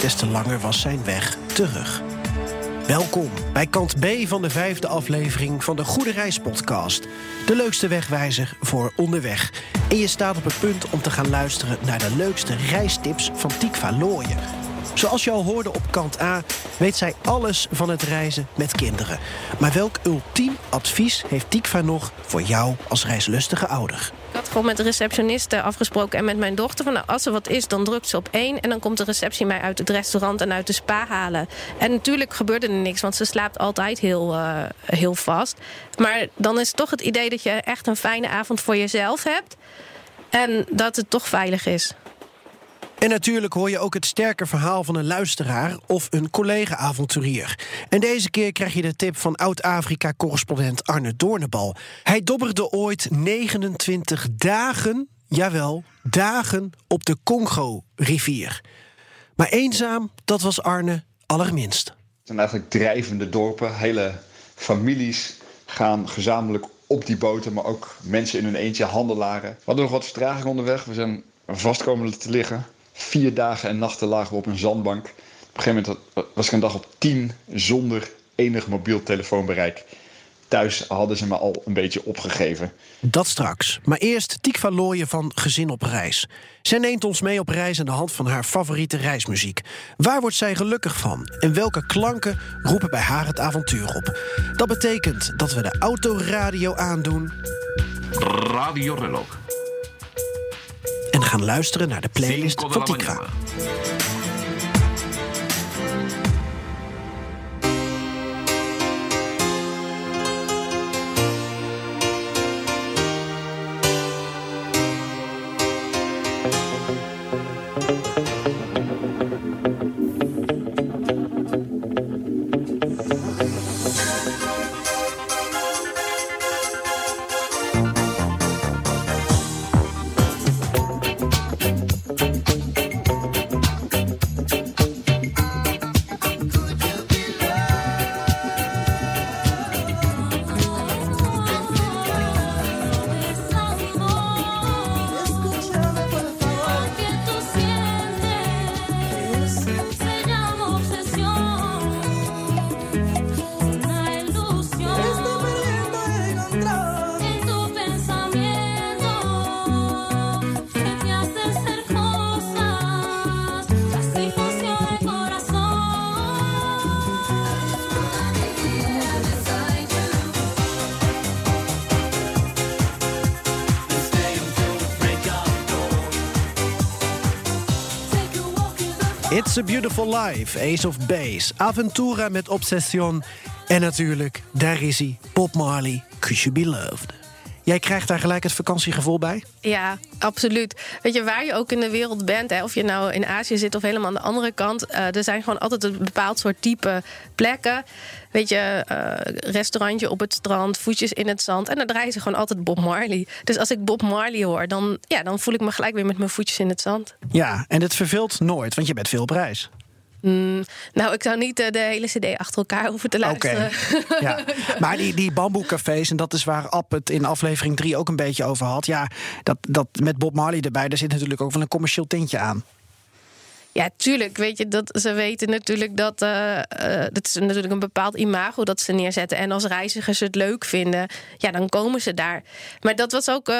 des te langer was zijn weg terug. Welkom bij kant B van de vijfde aflevering van de Goede Reis podcast. De leukste wegwijzer voor onderweg. En je staat op het punt om te gaan luisteren naar de leukste reistips van Tikva Looyen. Zoals je al hoorde op kant A, weet zij alles van het reizen met kinderen. Maar welk ultiem advies heeft Tikva nog voor jou als reislustige ouder? Ik had gewoon met de receptioniste afgesproken en met mijn dochter... van nou, als er wat is, dan drukt ze op één... en dan komt de receptie mij uit het restaurant en uit de spa halen. En natuurlijk gebeurde er niks, want ze slaapt altijd heel, uh, heel vast. Maar dan is toch het idee dat je echt een fijne avond voor jezelf hebt... en dat het toch veilig is. En natuurlijk hoor je ook het sterke verhaal van een luisteraar of een collega-avonturier. En deze keer krijg je de tip van oud-Afrika-correspondent Arne Doornebal. Hij dobberde ooit 29 dagen, jawel, dagen op de Congo-rivier. Maar eenzaam, dat was Arne allerminst. Het zijn eigenlijk drijvende dorpen, hele families gaan gezamenlijk op die boten, maar ook mensen in hun eentje, handelaren. We hadden nog wat vertraging onderweg, we zijn vastkomen te liggen. Vier dagen en nachten lagen we op een zandbank. Op een gegeven moment was ik een dag op tien zonder enig mobiel telefoonbereik. Thuis hadden ze me al een beetje opgegeven. Dat straks. Maar eerst Tikva Looyen van Gezin op Reis. Zij neemt ons mee op reis aan de hand van haar favoriete reismuziek. Waar wordt zij gelukkig van? En welke klanken roepen bij haar het avontuur op? Dat betekent dat we de autoradio aandoen. Radio Reloj en gaan luisteren naar de playlist van Tikva. Beautiful Life, Ace of Base, Aventura met Obsession. En natuurlijk, daar is hij, Bob Marley, Could You Be Loved. Jij krijgt daar gelijk het vakantiegevoel bij? Ja, absoluut. Weet je, waar je ook in de wereld bent, hè, of je nou in Azië zit of helemaal aan de andere kant, uh, er zijn gewoon altijd een bepaald soort type plekken. Weet je, uh, restaurantje op het strand, voetjes in het zand. En dan draaien ze gewoon altijd Bob Marley. Dus als ik Bob Marley hoor, dan, ja, dan voel ik me gelijk weer met mijn voetjes in het zand. Ja, en het verveelt nooit, want je bent veel op reis. Mm, nou, ik zou niet uh, de hele CD achter elkaar hoeven te luisteren. Okay. ja. Maar die, die bamboecafés, en dat is waar App het in aflevering 3 ook een beetje over had. Ja, dat, dat met Bob Marley erbij, daar zit natuurlijk ook wel een commercieel tintje aan. Ja, tuurlijk. Weet je, dat, ze weten natuurlijk dat. Uh, dat is natuurlijk een bepaald imago dat ze neerzetten. En als reizigers het leuk vinden, ja, dan komen ze daar. Maar dat was ook. Uh,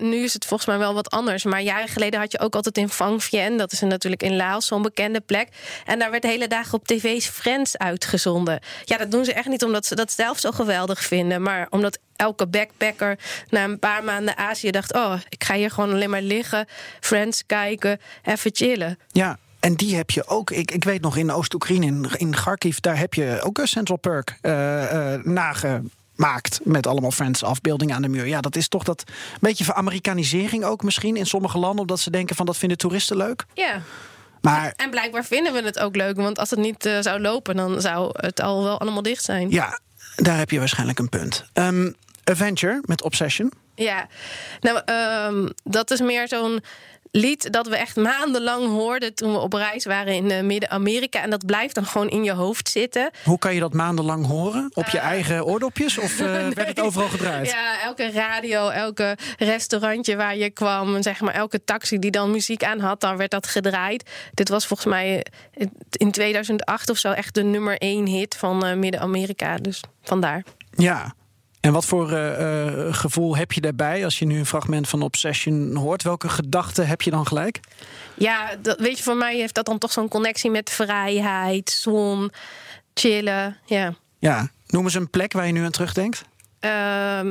nu is het volgens mij wel wat anders. Maar jaren geleden had je ook altijd in Phang Vien. Dat is natuurlijk in Laos zo'n bekende plek. En daar werd hele dagen op tv's Friends uitgezonden. Ja, dat doen ze echt niet omdat ze dat zelf zo geweldig vinden. Maar omdat elke backpacker na een paar maanden Azië dacht: Oh, ik ga hier gewoon alleen maar liggen, Friends kijken, even chillen. Ja. En die heb je ook. Ik, ik weet nog in Oost-Oekraïne, in, in Kharkiv, daar heb je ook een Central Perk uh, uh, nagemaakt. Met allemaal Friends afbeeldingen aan de muur. Ja, dat is toch dat beetje van Amerikanisering ook misschien in sommige landen. Omdat ze denken van dat vinden toeristen leuk. Ja. Maar En blijkbaar vinden we het ook leuk, want als het niet eh, zou lopen, dan zou het al wel allemaal dicht zijn. ja, daar heb je waarschijnlijk een punt. Ehm, Adventure met Obsession. Ja, nou, ehm, dat is meer zo'n lied dat we echt maandenlang hoorden toen we op reis waren in eh, Midden-Amerika. En dat blijft dan gewoon in je hoofd zitten. Hoe kan je dat maandenlang horen? Op je eigen oordopjes? Of eh, werd het overal gedraaid? Ja, elke radio, elke restaurantje waar je kwam, zeg maar elke taxi die dan muziek aan had, dan werd dat gedraaid. Dit was volgens mij in 2008 of zo echt de nummer één hit van eh, Midden-Amerika. Dus vandaar. Ja. En wat voor eh, eh, gevoel heb je daarbij als je nu een fragment van Obsession hoort? Welke gedachten heb je dan gelijk? Ja, dat, weet je, voor mij heeft dat dan toch zo'n connectie met vrijheid, zon, chillen. Ja. Ja. Noem eens een plek waar je nu aan terugdenkt. Ehm,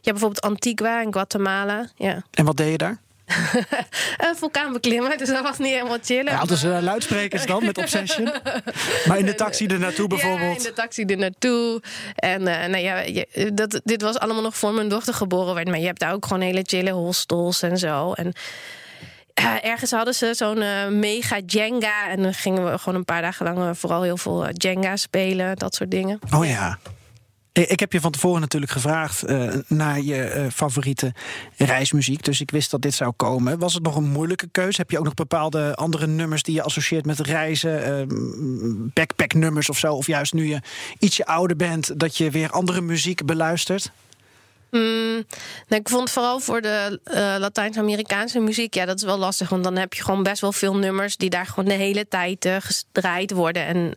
ja, bijvoorbeeld Antigua in Guatemala. Ja. En wat deed je daar? een vulkaan beklimmen, dus dat was niet helemaal chillen. Ja, hadden ze uh, luidsprekers dan met Obsession? maar in de taxi er naartoe bijvoorbeeld? Ja, in de taxi er naartoe. En uh, nou ja, je, dat, dit was allemaal nog voor mijn dochter geboren werd. Maar je hebt daar ook gewoon hele chille hostels en zo. En uh, ergens hadden ze zo'n mega Jenga. En dan gingen we gewoon een paar dagen lang vooral heel veel Jenga spelen. Dat soort dingen. Oh ja. Ik heb je van tevoren natuurlijk gevraagd uh, naar je uh, favoriete reismuziek. Dus ik wist dat dit zou komen. Was het nog een moeilijke keuze? Heb je ook nog bepaalde andere nummers die je associeert met reizen? Uh, backpack-nummers of zo? Of juist nu je ietsje ouder bent, dat je weer andere muziek beluistert? Mm, nou, ik vond vooral voor de uh, Latijns-Amerikaanse muziek, ja, dat is wel lastig. Want dan heb je gewoon best wel veel nummers die daar gewoon de hele tijd uh, gedraaid worden. En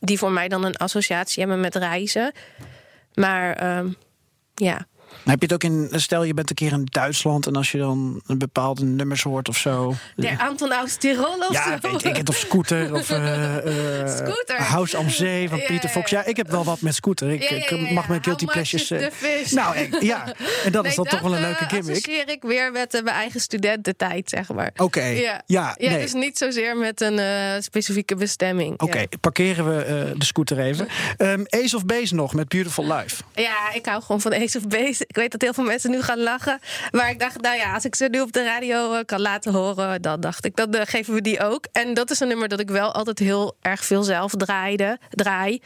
die voor mij dan een associatie hebben met reizen. Maar um, ja. Heb je het ook in, stel je bent een keer in Duitsland en als je dan een bepaalde nummers hoort of zo. De Anton aus Tirol of ja, zo. ik het, of Scooter of uh, uh, scooter. House am Zee van Ja, Pieter Fox. Ja, ik heb wel wat met Scooter. Ik, ik mag mijn guilty pleasures. eh, nou, ik- ja, en dat is dan toch wel een leuke Dat gimmick. associeer ik weer met eh, mijn eigen studententijd, zeg maar. Oké, Ja, ja, ja nee. dus niet zozeer met een eh, specifieke bestemming. Oké, parkeren we eh, de scooter even. Ehm, Ace of Base nog met Beautiful Life. Ja, ik hou gewoon van Ace of Base. Ik weet dat heel veel mensen nu gaan lachen. Maar ik dacht, nou ja, als ik ze nu op de radio eh, kan laten horen... dan dacht ik, dan eh, geven we die ook. En dat is een nummer dat ik wel altijd heel erg veel zelf draaide, draai.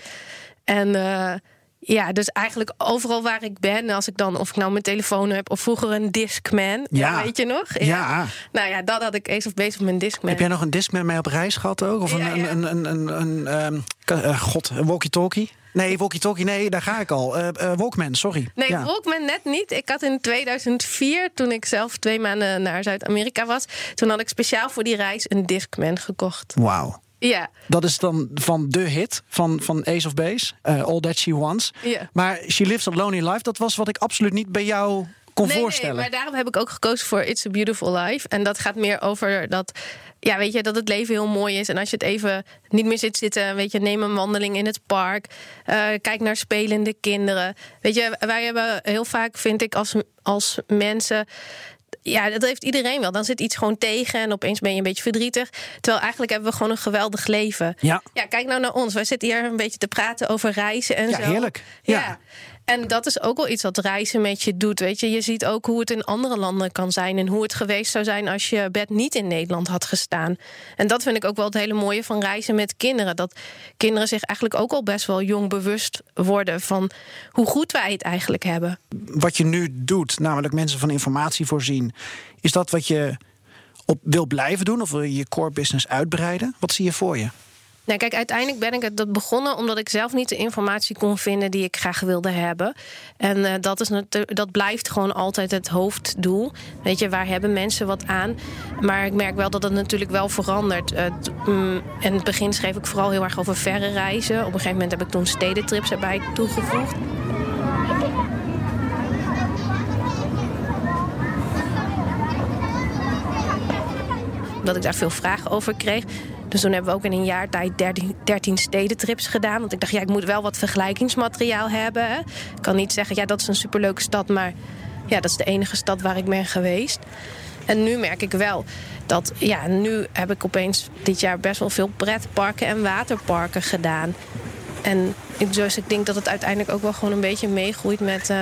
En... eh, ja, dus eigenlijk overal waar ik ben, als ik dan, of ik nou mijn telefoon heb of vroeger een Discman, Ja. weet je nog? Ja. Nou ja, dat had ik Ace of Base op mijn Discman. Heb jij nog een Discman mee op reis gehad ook? Of een, Ja, een, een, een, een, een, ehm, eh, god, een walkie-talkie? Nee, walkie-talkie, nee, daar ga ik al. Eh, eh, Walkman, sorry. Nee, ja. Walkman net niet. Ik had in 2004, toen ik zelf twee maanden naar Zuid-Amerika was... toen had ik speciaal voor die reis een Discman gekocht. Wauw. Ja, Dat is dan van de hit van, van Ace of Base, eh, All That She Wants. Ja. Maar She Lives a Lonely Life, dat was wat ik absoluut niet bij jou kon nee, voorstellen. nee, maar daarom heb ik ook gekozen voor It's a Beautiful Life. En dat gaat meer over dat, ja, weet je, dat het leven heel mooi is. En als je het even niet meer zit zitten, weet je, neem een wandeling in het park. eh, kijk naar spelende kinderen. Weet je, wij hebben heel vaak, vind ik, als, als mensen. Ja, dat heeft iedereen wel. Dan zit iets gewoon tegen en opeens ben je een beetje verdrietig. Terwijl eigenlijk hebben we gewoon een geweldig leven. Ja. Ja, kijk nou naar ons. Wij zitten hier een beetje te praten over reizen en Ja, zo. heerlijk. Ja. ja. En dat is ook wel iets wat reizen met je doet. Weet je, je ziet ook hoe het in andere landen kan zijn. En hoe het geweest zou zijn als je bed niet in Nederland had gestaan. En dat vind ik ook wel het hele mooie van reizen met kinderen. Dat kinderen zich eigenlijk ook al best wel jong bewust worden van hoe goed wij het eigenlijk hebben. Wat je nu doet, namelijk mensen van informatie voorzien, is dat wat je op wil blijven doen of wil je je core business uitbreiden? Wat zie je voor je? Nou, kijk, uiteindelijk ben ik het dat begonnen omdat ik zelf niet de informatie kon vinden die ik graag wilde hebben. En eh, dat, is dat blijft gewoon altijd het hoofddoel. Weet je, waar hebben mensen wat aan? Maar ik merk wel dat het natuurlijk wel verandert. Eh, mm, in het begin schreef ik vooral heel erg over verre reizen. Op een gegeven moment heb ik toen stedentrips erbij toegevoegd. dat ik daar veel vragen over kreeg. Dus toen hebben we ook in een jaar tijd 13, 13 stedentrips gedaan. Want ik dacht, ja, ik moet wel wat vergelijkingsmateriaal hebben. Ik kan niet zeggen, ja, dat is een superleuke stad, maar ja, dat is de enige stad waar ik ben geweest. En nu merk ik wel dat, ja, nu heb ik opeens dit jaar best wel veel pretparken en waterparken gedaan. En ik- ik denk dat het uiteindelijk ook wel gewoon een beetje meegroeit met, eh,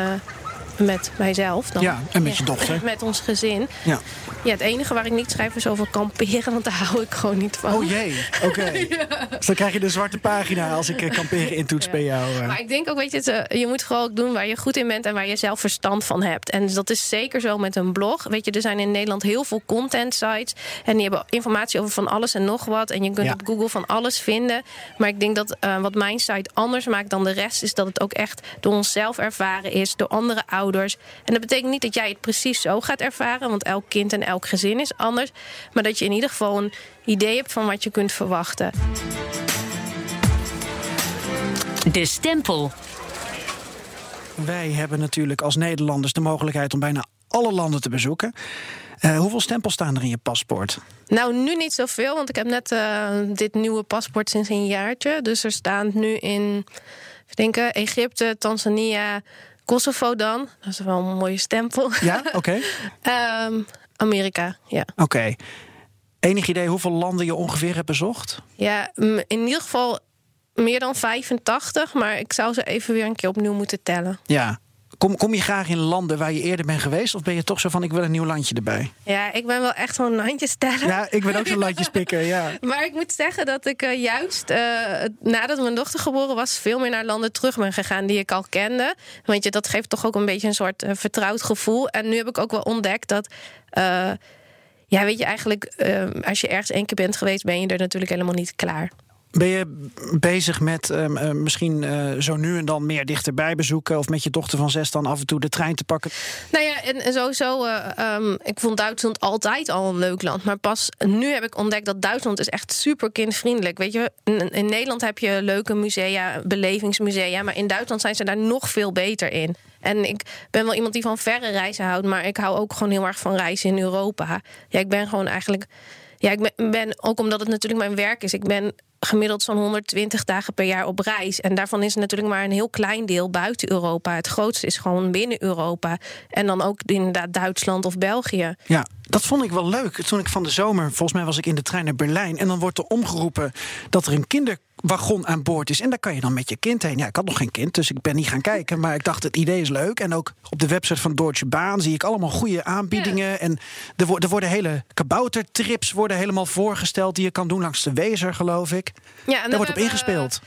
met mijzelf. Dan. Ja, en met je dochter. Met ons gezin. Ja. Ja, het enige waar ik niet schrijf is over kamperen, want daar hou ik gewoon niet van. Oh jee, oké. Dus dan krijg je de zwarte pagina als ik eh, kamperen intoets bij jou. eh. Maar ik denk ook, weet je, het, eh, je moet gewoon ook doen waar je goed in bent en waar je zelf verstand van hebt. En dat is zeker zo met een blog. Weet je, er zijn in Nederland heel veel content sites. En die hebben informatie over van alles en nog wat. En je kunt Ja. op Google van alles vinden. Maar ik denk dat wat mijn site anders maakt dan de rest, is dat het ook echt door onszelf ervaren is, door andere ouders. En dat betekent niet dat jij het precies zo gaat ervaren, want elk kind en elk gezin is anders. Maar dat je in ieder geval een idee hebt van wat je kunt verwachten. De stempel. Wij hebben natuurlijk als Nederlanders de mogelijkheid om bijna alle landen te bezoeken. Eh, hoeveel stempels staan er in je paspoort? Nou, nu niet zoveel, want ik heb net eh, dit nieuwe paspoort sinds een jaartje. Dus er staan nu in, denken, Egypte, Tanzania, Kosovo dan. Dat is wel een mooie stempel. Ja, oké. Ehm, Amerika, ja. Oké. Enig idee hoeveel landen je ongeveer hebt bezocht? Ja, in ieder geval meer dan 85, maar ik zou ze even weer een keer opnieuw moeten tellen. Ja. Kom, kom je graag in landen waar je eerder bent geweest? Of ben je toch zo van, ik wil een nieuw landje erbij? Ja, ik ben wel echt zo'n handjes tellen. Ja, ik ben ook zo'n landjespikker, ja. Maar ik moet zeggen dat ik eh, juist eh, nadat mijn dochter geboren was, veel meer naar landen terug ben gegaan die ik al kende. Want je, dat geeft toch ook een beetje een soort eh, vertrouwd gevoel. En nu heb ik ook wel ontdekt dat. ja, weet je, eigenlijk, als je ergens één keer bent geweest, ben je er natuurlijk helemaal niet klaar. Ben je bezig met ehm, eh, misschien eh, zo nu en dan meer dichterbij bezoeken? Of met je dochter van zes dan af en toe de trein te pakken? Nou ja, en, sowieso, eh, ehm, ik vond Duitsland altijd al een leuk land. Maar pas nu heb ik ontdekt dat Duitsland is echt super kindvriendelijk. Weet je, in, Nederland heb je leuke musea, belevingsmusea. Maar in Duitsland zijn ze daar nog veel beter in. En ik ben wel iemand die van verre reizen houdt. Maar ik hou ook gewoon heel erg van reizen in Europa. Ja, ik ben gewoon eigenlijk... Ja, ik ben ook omdat het natuurlijk mijn werk is. Ik ben gemiddeld zo'n 120 dagen per jaar op reis. En daarvan is natuurlijk maar een heel klein deel buiten Europa. Het grootste is gewoon binnen Europa. En dan ook inderdaad Duitsland of België. Ja, dat vond ik wel leuk. Toen ik van de zomer, volgens mij was ik in de trein naar Berlijn. En dan wordt er omgeroepen dat er een kinderwagon aan boord is. En daar kan je dan met je kind heen. Ja, ik had nog geen kind, dus ik ben niet gaan kijken. Maar ik dacht, het idee is leuk. En ook op de website van Deutsche Bahn zie ik allemaal goede aanbiedingen. En er, wo- er worden hele kaboutertrips worden helemaal voorgesteld... die je kan doen langs de Wezer, geloof ik. Ja, en Daar wordt op ingespeeld. We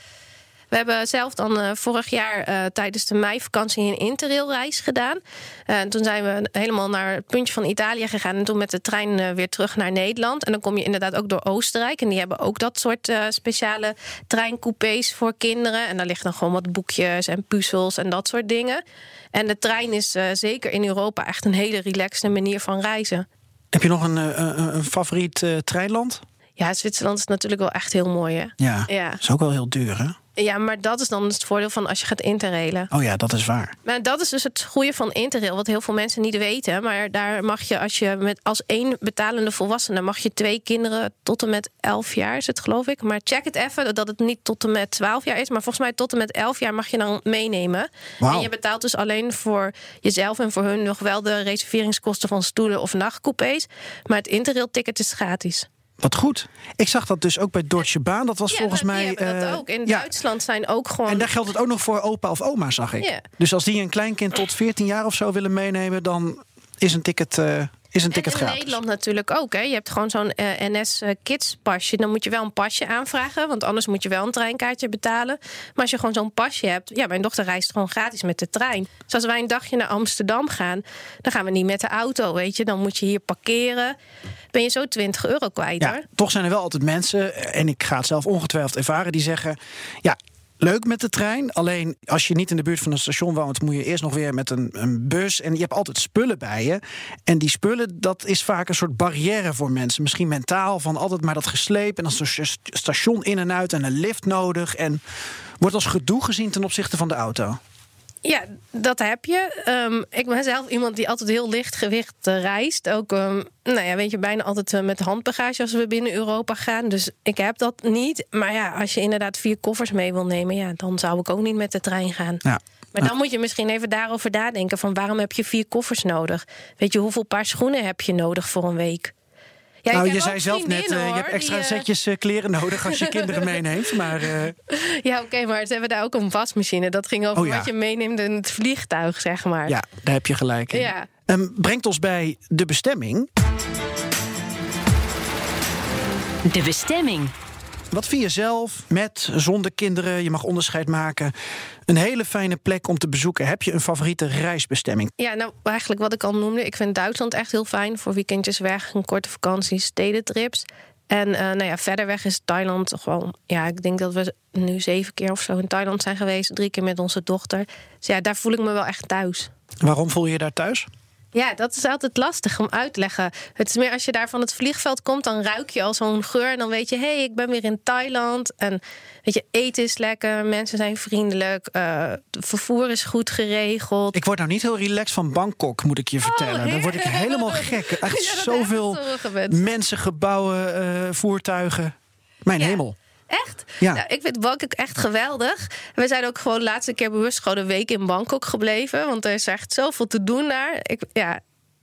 hebben zelf dan eh, vorig jaar eh, tijdens de meivakantie een interrailreis gedaan. Eh, en toen zijn we helemaal naar het puntje van Italië gegaan. En toen met de trein eh, weer terug naar Nederland. En dan kom je inderdaad ook door Oostenrijk. En die hebben ook dat soort eh, speciale treincoupés voor kinderen. En daar liggen dan gewoon wat boekjes en puzzels en dat soort dingen. En de trein is eh, zeker in Europa echt een hele relaxte manier van reizen. Heb je nog een, eh, een, een favoriet eh, treinland? Ja, Zwitserland is natuurlijk wel echt heel mooi. Hè? Ja, Ja. is ook wel heel duur, hè? Ja, maar dat is dan het voordeel van als je gaat interrailen. Oh ja, dat is waar. Maar dat is dus het goede van Interrail, wat heel veel mensen niet weten. Maar daar mag je, als je met als één betalende volwassene, mag je twee kinderen tot en met 11 jaar, is het geloof ik. Maar check het even dat het niet tot en met 12 jaar is. Maar volgens mij tot en met 11 jaar mag je dan meenemen. En je betaalt dus alleen voor jezelf en voor hun nog wel de reserveringskosten van stoelen of nachtcoupés. Maar het Interrail-ticket is gratis. Wat goed. Ik zag dat dus ook bij Deutsche Bahn. Dat was volgens dat, mij. Die hebben dat eh, ook. In ja. Duitsland zijn ook gewoon. En daar geldt het ook nog voor opa of oma, zag ik. Ja. Dus als die een kleinkind tot 14 jaar of zo willen meenemen, dan is een ticket, eh, is een ticket en in gratis. Nederland natuurlijk ook. Hè. Je hebt gewoon zo'n eh, NS eh, Kids pasje. Dan moet je wel een pasje aanvragen. Want anders moet je wel een treinkaartje betalen. Maar als je gewoon zo'n pasje hebt. Ja, mijn dochter reist gewoon gratis met de trein. Dus als wij een dagje naar Amsterdam gaan. Dan gaan we niet met de auto, weet je. Dan moet je hier parkeren. Ben je zo 20 euro kwijt Ja, hoor. toch zijn er wel altijd mensen, en ik ga het zelf ongetwijfeld ervaren, die zeggen: Ja, leuk met de trein. Alleen als je niet in de buurt van een station woont, moet je eerst nog weer met een, een bus. En je hebt altijd spullen bij je. En die spullen, dat is vaak een soort barrière voor mensen. Misschien mentaal, van altijd maar dat gesleep. En dan zo'n station in en uit en een lift nodig. En wordt als gedoe gezien ten opzichte van de auto. Ja, dat heb je. Ehm, ik ben zelf iemand die altijd heel licht gewicht eh, reist. Ook, ehm, nou ja, weet je, bijna altijd eh, met handbagage als we binnen Europa gaan. Dus ik heb dat niet. Maar ja, als je inderdaad vier koffers mee wil nemen, ja, dan zou ik ook niet met de trein gaan. Ja. Maar dan moet je misschien even daarover nadenken: van waarom heb je vier koffers nodig? Weet je, hoeveel paar schoenen heb je nodig voor een week? Ja, nou, je zei zelf net, eh, je hebt hoor, extra die, eh, setjes eh, kleren nodig als je kinderen meeneemt. Maar eh, Ja, oké, maar ze hebben daar ook een wasmachine. Dat ging over Oh, ja. wat je meeneemt in het vliegtuig, zeg maar. ja, daar heb je gelijk in. Ja. Ehm, brengt ons bij de bestemming. De bestemming. Wat vind je zelf, met, zonder kinderen, je mag onderscheid maken... een hele fijne plek om te bezoeken. Heb je een favoriete reisbestemming? Ja, nou eigenlijk wat ik al noemde. Ik vind Duitsland echt heel fijn voor weekendjes weg, een korte vakantie, stedentrips. En eh, nou ja, verder weg is Thailand toch wel. Ja, ik denk dat we nu zeven keer of zo in Thailand zijn geweest. Drie keer met onze dochter. Dus ja, daar voel ik me wel echt thuis. Waarom voel je je daar thuis? Ja, dat is altijd lastig om uit te leggen. Het is meer als je daar van het vliegveld komt, dan ruik je al zo'n geur. En dan weet je, hé, hey, ik ben weer in Thailand. En weet je, eten is lekker, mensen zijn vriendelijk, het vervoer is goed geregeld. Ik word nou niet heel relaxed van Bangkok, moet ik je vertellen. Dan word ik helemaal gek. Echt Oh, Ja, zoveel mensen, gebouwen, eh, voertuigen. Mijn Ja. hemel. Echt? Ja. Nou, ik vind Bangkok echt geweldig. We zijn ook gewoon de laatste keer bewust gewoon een week in Bangkok gebleven. Want er is echt zoveel te doen daar. Ik, ja,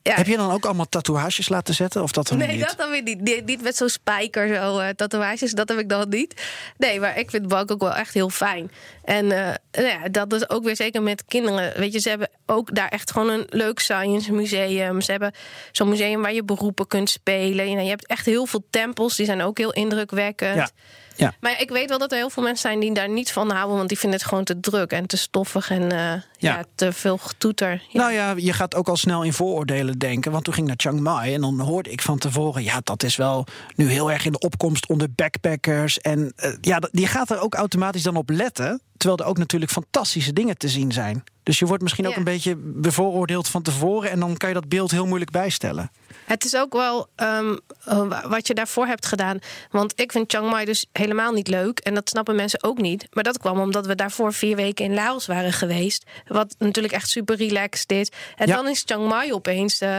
ja. Heb je dan ook allemaal tatoeages laten zetten? Of dat dan Nee, niet? dat dan weer niet. Niet, niet met zo'n spijker, zo eh, tatoeages, dat heb ik dan niet. Nee, maar ik vind Bangkok wel echt heel fijn. En eh, nou ja, dat is ook weer zeker met kinderen. Weet je, ze hebben ook daar echt gewoon een leuk science museum. Ze hebben zo'n museum waar je beroepen kunt spelen. Je hebt echt heel veel tempels, die zijn ook heel indrukwekkend. Ja. Ja. Maar ik weet wel dat er heel veel mensen zijn die daar niet van houden, want die vinden het gewoon te druk en te stoffig en eh, ja. te veel getoeter. Ja. Nou ja, je gaat ook al snel in vooroordelen denken. Want toen ging ik naar Chiang Mai en dan hoorde ik van tevoren... ja, dat is wel nu heel erg in de opkomst onder backpackers. En eh, ja, die gaat er ook automatisch dan op letten... terwijl er ook natuurlijk fantastische dingen te zien zijn. Dus je wordt misschien ook een beetje bevooroordeeld van tevoren... en dan kan je dat beeld heel moeilijk bijstellen. Het is ook wel ehm, eh, wa- wat je daarvoor hebt gedaan. Want ik vind Chiang Mai dus helemaal niet leuk. En dat snappen mensen ook niet. Maar dat kwam omdat we daarvoor vier weken in Laos waren geweest. Wat natuurlijk echt super relaxed is. En Ja. dan is Chiang Mai opeens... eh,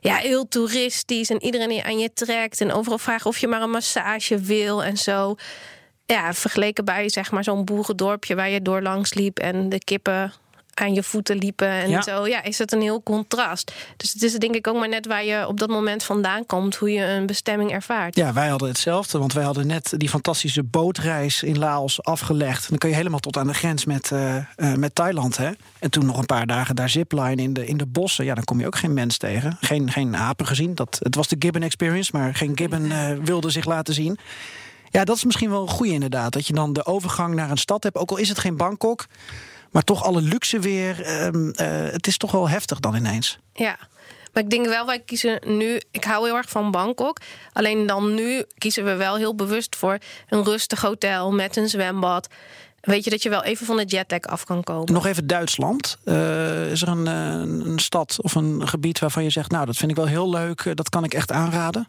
ja, heel toeristisch en iedereen aan je trekt en overal vragen of je maar een massage wil en zo. Ja, vergeleken bij zeg maar zo'n boerendorpje waar je door langs liep en de kippen aan je voeten liepen en Ja. zo. Ja, is het een heel contrast. Dus het is denk ik ook maar net waar je op dat moment vandaan komt, hoe je een bestemming ervaart. Ja, wij hadden hetzelfde, want wij hadden net die fantastische bootreis in Laos afgelegd. Dan kun je helemaal tot aan de grens met, eh, eh, met Thailand. Hè? En toen nog een paar dagen daar zipline in de, in de bossen. Ja, dan kom je ook geen mens tegen. Geen, geen apen gezien. Dat, het was de Gibbon Experience, maar geen Gibbon eh, wilde zich laten zien. Ja, dat is misschien wel een goede inderdaad. Dat je dan de overgang naar een stad hebt. Ook al is het geen Bangkok, maar toch alle luxe weer. ehm, eh, het is toch wel heftig dan ineens. Ja. Maar ik denk wel, wij kiezen nu. Ik hou heel erg van Bangkok. Alleen dan nu kiezen we wel heel bewust voor een rustig hotel met een zwembad. Weet je dat je wel even van de jetlag af kan komen. Nog even Duitsland. Eh, is er een, eh, een stad of een gebied waarvan je zegt... nou, dat vind ik wel heel leuk, dat kan ik echt aanraden?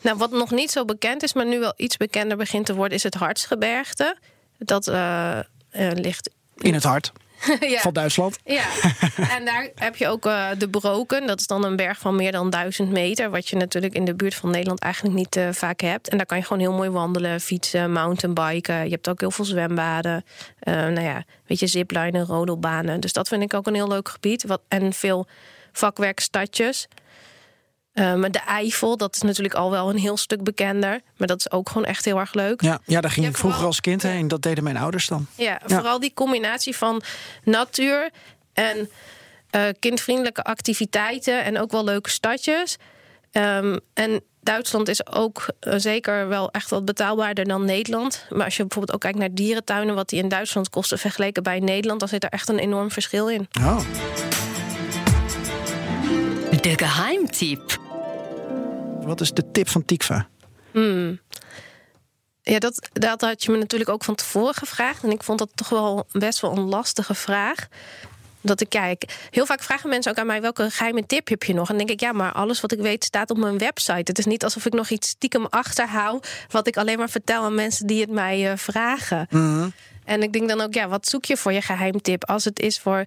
Nou, wat nog niet zo bekend is, maar nu wel iets bekender begint te worden, is het Hartsgebergte. Dat eh, eh, ligt. In het hart ja. van Duitsland. Ja, en daar heb je ook eh, de Broken. Dat is dan een berg van meer dan duizend meter. Wat je natuurlijk in de buurt van Nederland eigenlijk niet eh, vaak hebt. En daar kan je gewoon heel mooi wandelen, fietsen, mountainbiken. Je hebt ook heel veel zwembaden. Eh, nou ja, weet je, ziplinen, rodelbanen. Dus dat vind ik ook een heel leuk gebied. Wat, en veel vakwerkstadjes. Maar de Eifel, dat is natuurlijk al wel een heel stuk bekender. Maar dat is ook gewoon echt heel erg leuk. Ja, ja daar ging Ja, ik vroeger vooral- als kind heen. Dat deden mijn ouders dan. Ja, vooral die combinatie van natuur en eh, kindvriendelijke activiteiten en ook wel leuke stadjes. Ehm, en Duitsland is ook eh, zeker wel echt wat betaalbaarder dan Nederland. Maar als je bijvoorbeeld ook kijkt naar dierentuinen, wat die in Duitsland kosten vergeleken bij Nederland, dan zit er echt een enorm verschil in. Oh. De geheimtip. Wat is de tip van Tikva? Ja, dat, dat had je me natuurlijk ook van tevoren gevraagd. En ik vond dat toch wel best wel een lastige vraag. Dat ik kijk, heel vaak vragen mensen ook aan mij welke geheime tip heb je nog? En dan denk ik, ja, maar alles wat ik weet staat op mijn website. Het is niet alsof ik nog iets stiekem achterhoud, wat ik alleen maar vertel aan mensen die het mij eh, vragen. En ik denk dan ook, ja, wat zoek je voor je geheimtip? Als het is voor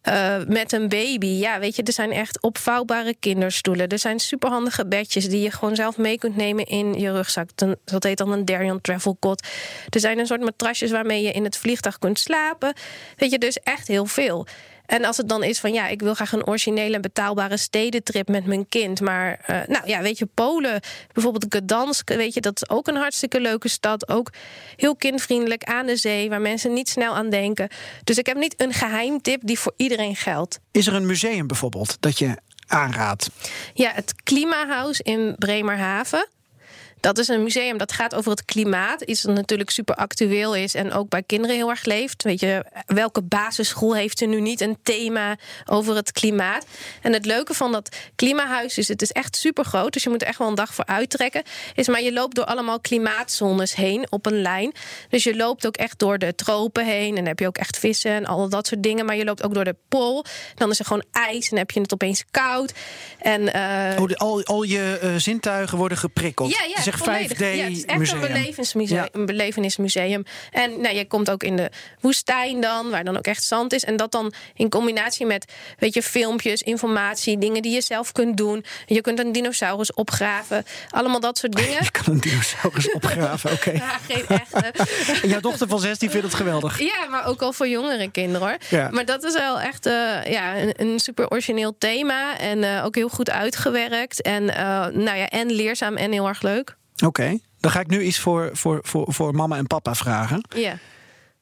eh, met een baby. Ja, weet je, er zijn echt opvouwbare kinderstoelen. Er zijn superhandige bedjes die je gewoon zelf mee kunt nemen in je rugzak. Dat heet dan een Darion Travel Cot. Er zijn een soort matrasjes waarmee je in het vliegtuig kunt slapen. Weet je, dus echt heel veel. En als het dan is van ja, ik wil graag een originele en betaalbare stedentrip met mijn kind. Maar uh, nou ja, weet je, Polen, bijvoorbeeld Gdansk, weet je, dat is ook een hartstikke leuke stad. Ook heel kindvriendelijk aan de zee, waar mensen niet snel aan denken. Dus ik heb niet een geheimtip die voor iedereen geldt. Is er een museum bijvoorbeeld dat je aanraadt? Ja, het Klimahuis in Bremerhaven. Dat is een museum dat gaat over het klimaat. Iets dat natuurlijk super actueel is en ook bij kinderen heel erg leeft. Weet je, welke basisschool heeft er nu niet een thema over het klimaat? En het leuke van dat klimahuis is, het is echt super groot. Dus je moet er echt wel een dag voor uittrekken. Is maar je loopt door allemaal klimaatzones heen op een lijn. Dus je loopt ook echt door de tropen heen. En dan heb je ook echt vissen en al dat soort dingen. Maar je loopt ook door de pool. Dan is er gewoon ijs en heb je het opeens koud. En, uh... oh, al, al je uh, zintuigen worden geprikkeld. Ja, ja. 5D ja, het is echt museum. een belevenismuseum, een belevenismuseum. En nou, je komt ook in de woestijn dan, waar dan ook echt zand is. En dat dan in combinatie met, weet je, filmpjes, informatie, dingen die je zelf kunt doen. Je kunt een dinosaurus opgraven. Allemaal dat soort dingen. Je kan een dinosaurus opgraven, oké. ja, geen echte. jouw dochter van 16 vindt het geweldig. Ja, maar ook al voor jongere kinderen hoor. Ja. Maar dat is wel echt uh, ja, een, een, super origineel thema. En uh, ook heel goed uitgewerkt. En, uh, nou ja, en leerzaam en heel erg leuk. Oké, dan ga ik nu iets voor, voor, voor, voor mama en papa vragen. Ja.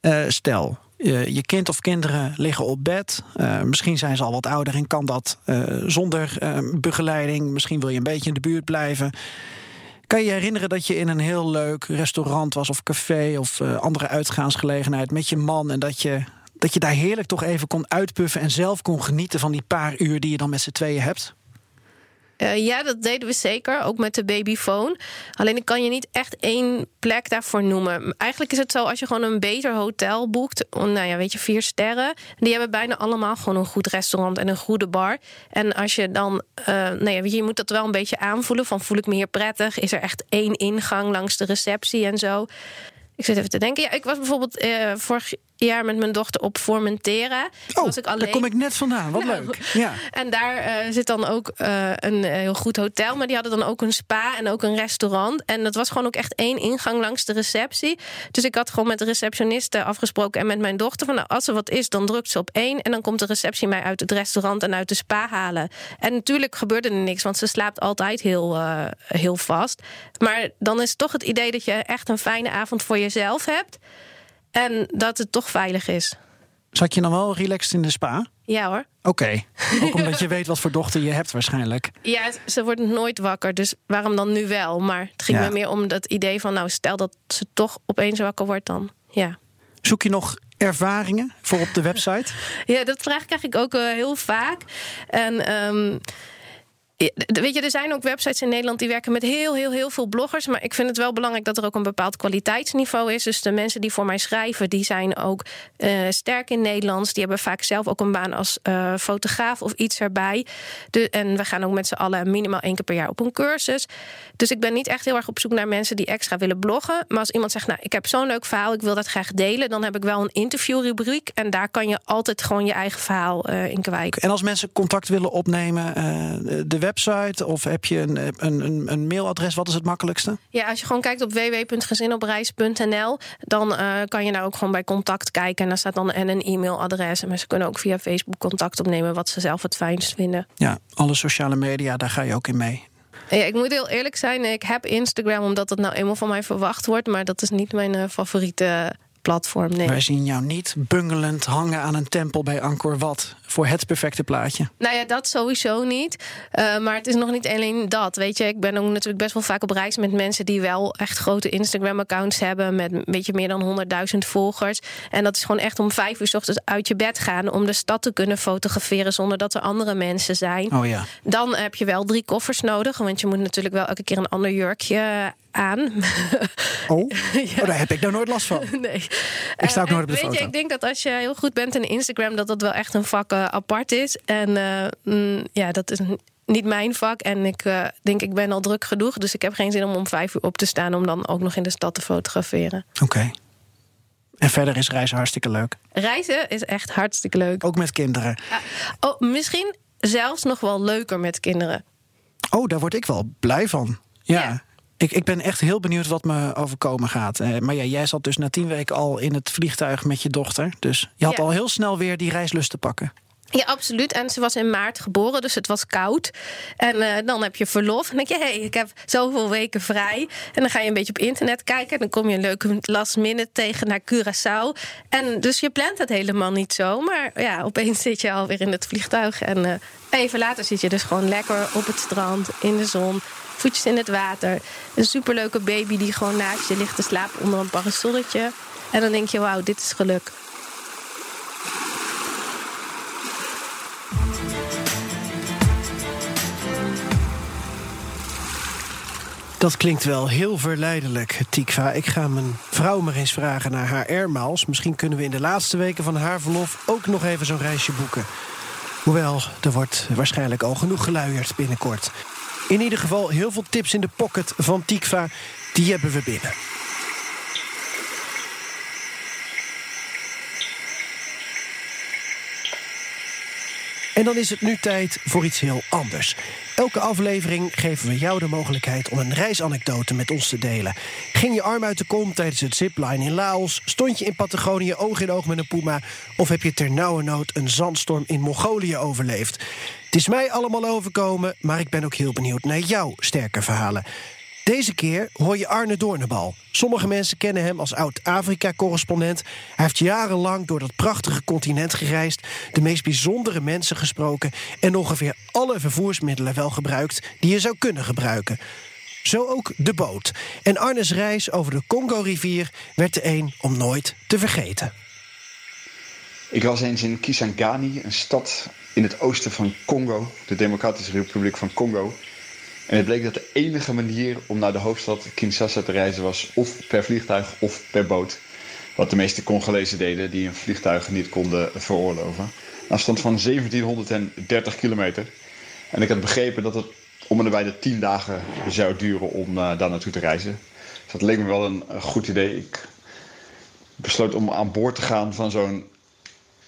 Uh, stel, uh, je kind of kinderen liggen op bed. Uh, misschien zijn ze al wat ouder en kan dat zonder begeleiding. Misschien wil je een beetje in de buurt blijven. Kan je je herinneren dat je in een heel leuk restaurant was of café of andere uitgaansgelegenheid met je man en dat je, dat je daar heerlijk toch even kon uitpuffen en zelf kon genieten van die paar uur die je dan met z'n tweeën hebt? Uh, ja, dat deden we zeker, ook met de babyfoon. Alleen ik kan je niet echt één plek daarvoor noemen. Eigenlijk is het zo, als je gewoon een beter hotel boekt, nou ja, weet je, vier sterren, die hebben bijna allemaal gewoon een goed restaurant en een goede bar. En als je dan, uh, nou ja, je, moet dat wel een beetje aanvoelen, van voel ik me hier prettig? Is er echt één ingang langs de receptie en zo? Ik zit even te denken. Ja, ik was bijvoorbeeld uh, vorig jaar met mijn dochter op Formentera. Oh, was ik alleen... daar kom ik net vandaan. Wat nou, leuk. Ja. En daar uh, zit dan ook uh, een heel goed hotel. Maar die hadden dan ook een spa en ook een restaurant. En dat was gewoon ook echt één ingang langs de receptie. Dus ik had gewoon met de receptioniste afgesproken en met mijn dochter... van nou, als er wat is, dan drukt ze op één... en dan komt de receptie mij uit het restaurant en uit de spa halen. En natuurlijk gebeurde er niks, want ze slaapt altijd heel, heel vast. Maar dan is toch het idee dat je echt een fijne avond voor jezelf hebt... En dat het toch veilig is. Zat je dan wel relaxed in de spa? Ja hoor. Oké. Ook omdat je weet wat voor dochter je hebt waarschijnlijk. Ja, ze wordt nooit wakker. Dus waarom dan nu wel? Maar het ging ja. me meer om dat idee van... nou, stel dat ze toch opeens wakker wordt dan. Ja. Zoek je nog ervaringen voor op de website? ja, dat vraag krijg ik ook uh, heel vaak. En... Um, Weet je, er zijn ook websites in Nederland die werken met heel, heel, heel veel bloggers. Maar ik vind het wel belangrijk dat er ook een bepaald kwaliteitsniveau is. Dus de mensen die voor mij schrijven, die zijn ook uh, sterk in Nederlands. Die hebben vaak zelf ook een baan als uh, fotograaf of iets erbij. En we gaan ook met z'n allen minimaal één keer per jaar op een cursus. Dus ik ben niet echt heel erg op zoek naar mensen die extra willen bloggen. Maar als iemand zegt, nou, ik heb zo'n leuk verhaal, ik wil dat graag delen, dan heb ik wel een interviewrubriek. En daar kan je altijd gewoon je eigen verhaal uh, in kwijt. En als mensen contact willen opnemen, de web website of heb je een, een, een, mailadres? Wat is het makkelijkste? Ja, als je gewoon kijkt op www.gezinopreis.nl, dan uh, kan je daar ook gewoon bij contact kijken. En daar staat dan en een e-mailadres. En mensen kunnen ook via Facebook contact opnemen wat ze zelf het fijnst vinden. Ja, alle sociale media, daar ga je ook in mee. Ja, ik moet heel eerlijk zijn, ik heb Instagram omdat het nou eenmaal van mij verwacht wordt. Maar dat is niet mijn uh, favoriete platform. Nee. Wij zien jou niet bungelend hangen aan een tempel bij Angkor Wat voor het perfecte plaatje. Nou ja, dat sowieso niet. Uh, maar het is nog niet alleen dat. Weet je, ik ben ook natuurlijk best wel vaak op reis met mensen die wel echt grote Instagram-accounts hebben met een beetje meer dan 100.000 volgers. En dat is gewoon echt om vijf uur s ochtends uit je bed gaan om de stad te kunnen fotograferen zonder dat er andere mensen zijn. Oh ja. Dan heb je wel drie koffers nodig, want je moet natuurlijk wel elke keer een ander jurkje aan. Oh, ja. oh daar heb ik nou nooit last van. Nee. Ik sta ook uh, nooit op de weet foto. Je, ik denk dat als je heel goed bent in Instagram, dat dat wel echt een vak uh, apart is. En uh, mm, ja, dat is niet mijn vak. En ik denk, ik ben al druk genoeg. Dus ik heb geen zin om om vijf uur op te staan om dan ook nog in de stad te fotograferen. Oké. Okay. En verder is reizen hartstikke leuk. Reizen is echt hartstikke leuk. Ook met kinderen. oh, misschien zelfs nog wel leuker met kinderen. Oh, daar word ik wel blij van. ja. ja. Ik, ik ben echt heel benieuwd wat me overkomen gaat. Uh, maar ja, jij zat dus na tien weken al in het vliegtuig met je dochter. Dus je had Ja. al heel snel weer die reislust te pakken. Ja, absoluut. En ze was in maart geboren, dus het was koud. En uh, dan heb je verlof. En dan denk je, hé, hey, ik heb zoveel weken vrij. En dan ga je een beetje op internet kijken. En dan kom je een leuke last minute tegen naar Curaçao. En dus je plant het helemaal niet zo. Maar ja, opeens zit je alweer in het vliegtuig. En uh, even later zit je dus gewoon lekker op het strand, in de zon. Voetjes in het water. Een superleuke baby die gewoon naast je ligt te slapen onder een parasolletje. En dan denk je, wauw, dit is geluk. Dat klinkt wel heel verleidelijk, Tikva. Ik ga mijn vrouw maar eens vragen naar haar airmiles. Misschien kunnen we in de laatste weken van haar verlof ook nog even zo'n reisje boeken. Hoewel, er wordt waarschijnlijk al genoeg geluierd binnenkort. In ieder geval heel veel tips in de pocket van Tikva. Die hebben we binnen. En dan is het nu tijd voor iets heel anders. Elke aflevering geven we jou de mogelijkheid om een reisanekdote met ons te delen. Ging je arm uit de kom tijdens het zipline in Laos? Stond je in Patagonië oog in oog met een puma? Of heb je ter nauwe nood een zandstorm in Mongolië overleefd? Het is mij allemaal overkomen, maar ik ben ook heel benieuwd naar jouw sterke verhalen. Deze keer hoor je Arne Doornebal. Sommige mensen kennen hem als oud-Afrika-correspondent. Hij heeft jarenlang door dat prachtige continent gereisd, de meest bijzondere mensen gesproken en ongeveer alle vervoersmiddelen wel gebruikt die je zou kunnen gebruiken. Zo ook de boot. En Arnes reis over de Congo-rivier werd de een om nooit te vergeten. Ik was eens in Kisangani, een stad in het oosten van Congo, de Democratische Republiek van Congo. En het bleek dat de enige manier om naar de hoofdstad Kinshasa te reizen was of per vliegtuig of per boot. Wat de meeste Congolezen deden die een vliegtuig niet konden veroorloven. Een afstand van 1730 kilometer. En ik had begrepen dat het om en bij de 10 dagen zou duren om uh, daar naartoe te reizen. Dus dat leek me wel een, een goed idee. Ik besloot om aan boord te gaan van zo'n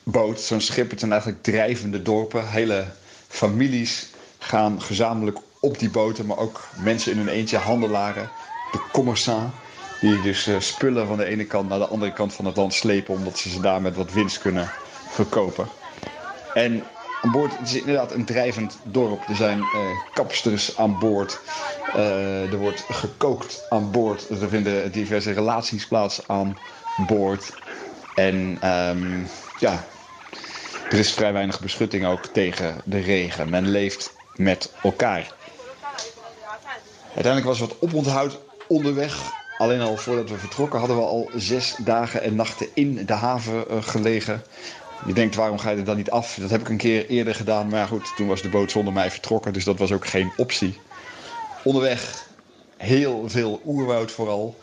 boot, zo'n schip. Het zijn eigenlijk drijvende dorpen. Hele families gaan gezamenlijk op die boten, maar ook mensen in hun eentje, handelaren, de commerçant. Die dus uh, spullen van de ene kant naar de andere kant van het land slepen, omdat ze ze daar met wat winst kunnen verkopen. En aan boord het is inderdaad een drijvend dorp. Er zijn uh, kapsters aan boord. Uh, er wordt gekookt aan boord. Er vinden diverse relaties plaats aan boord. En um, ja, er is vrij weinig beschutting ook tegen de regen. Men leeft met elkaar. Uiteindelijk was wat oponthoud onderweg. Alleen al voordat we vertrokken hadden we al zes dagen en nachten in de haven uh, gelegen. Je denkt, waarom ga je er dan niet af? Dat heb ik een keer eerder gedaan. Maar goed, toen was de boot zonder mij vertrokken. Dus dat was ook geen optie. Onderweg heel veel oerwoud vooral.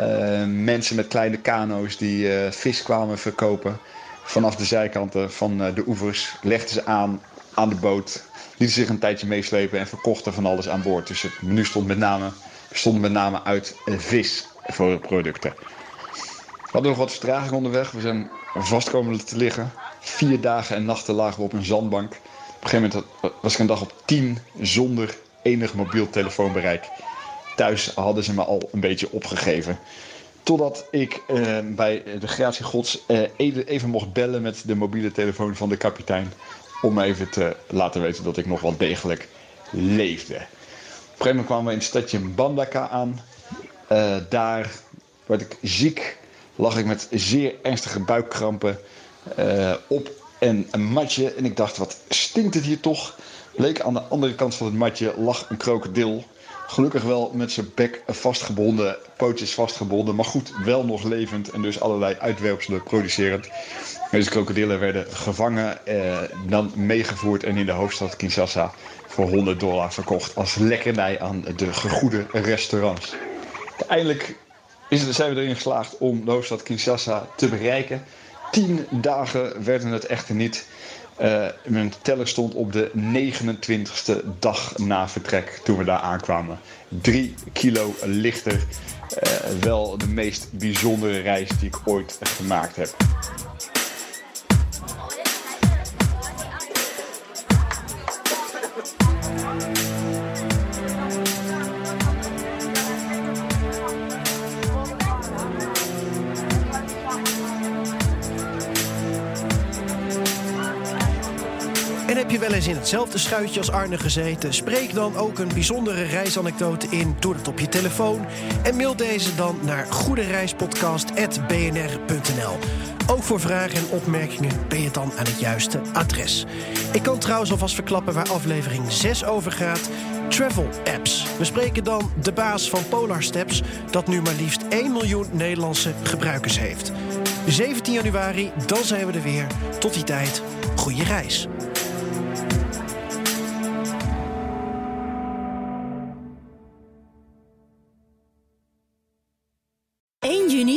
Uh, mensen met kleine kano's die uh, vis kwamen verkopen. Vanaf de zijkanten van de oevers legden ze aan aan de boot lieten zich een tijdje meeslepen en verkochten van alles aan boord. Dus het menu stond met name, bestond met name uit vis voor producten. We hadden nog wat vertraging onderweg. We zijn vast komen te liggen. Vier dagen en nachten lagen we op een zandbank. Op een gegeven moment was ik een dag op tien zonder enig mobiel telefoonbereik. Thuis hadden ze me al een beetje opgegeven. Totdat ik eh, bij de gratie gods eh, even mocht bellen met de mobiele telefoon van de kapitein om even te laten weten dat ik nog wel degelijk leefde. Op een gegeven moment kwamen we in het stadje Bandaka aan. Uh, daar werd ik ziek, lag ik met zeer ernstige buikkrampen uh, op en een matje. En ik dacht, wat stinkt het hier toch? Bleek aan de andere kant van het matje lag een krokodil. Gelukkig wel met zijn bek vastgebonden, pootjes vastgebonden, maar goed, wel nog levend en dus allerlei uitwerpselen producerend. Deze krokodillen werden gevangen, eh, dan meegevoerd en in de hoofdstad Kinshasa voor 100 dollar verkocht als lekkernij aan de gegoede restaurants. Het, zijn we erin geslaagd om de hoofdstad Kinshasa te bereiken. Tien dagen werden het echter niet. Uh, mijn teller stond op de 29ste dag na vertrek toen we daar aankwamen. Drie kilo lichter. Uh, wel de meest bijzondere reis die ik ooit gemaakt heb. Heb je wel eens in hetzelfde schuitje als Arne gezeten? Spreek dan ook een bijzondere reisanekdote in. Doe het op je telefoon. En mail deze dan naar goedereispodcast.bnr.nl. Ook voor vragen en opmerkingen ben je dan aan het juiste adres. Ik kan trouwens alvast verklappen waar aflevering 6 over gaat. Travel apps. We spreken dan de baas van Polar Steps, dat nu maar liefst 1 miljoen Nederlandse gebruikers heeft. 17 januari, dan zijn we er weer. Tot die tijd, goede reis.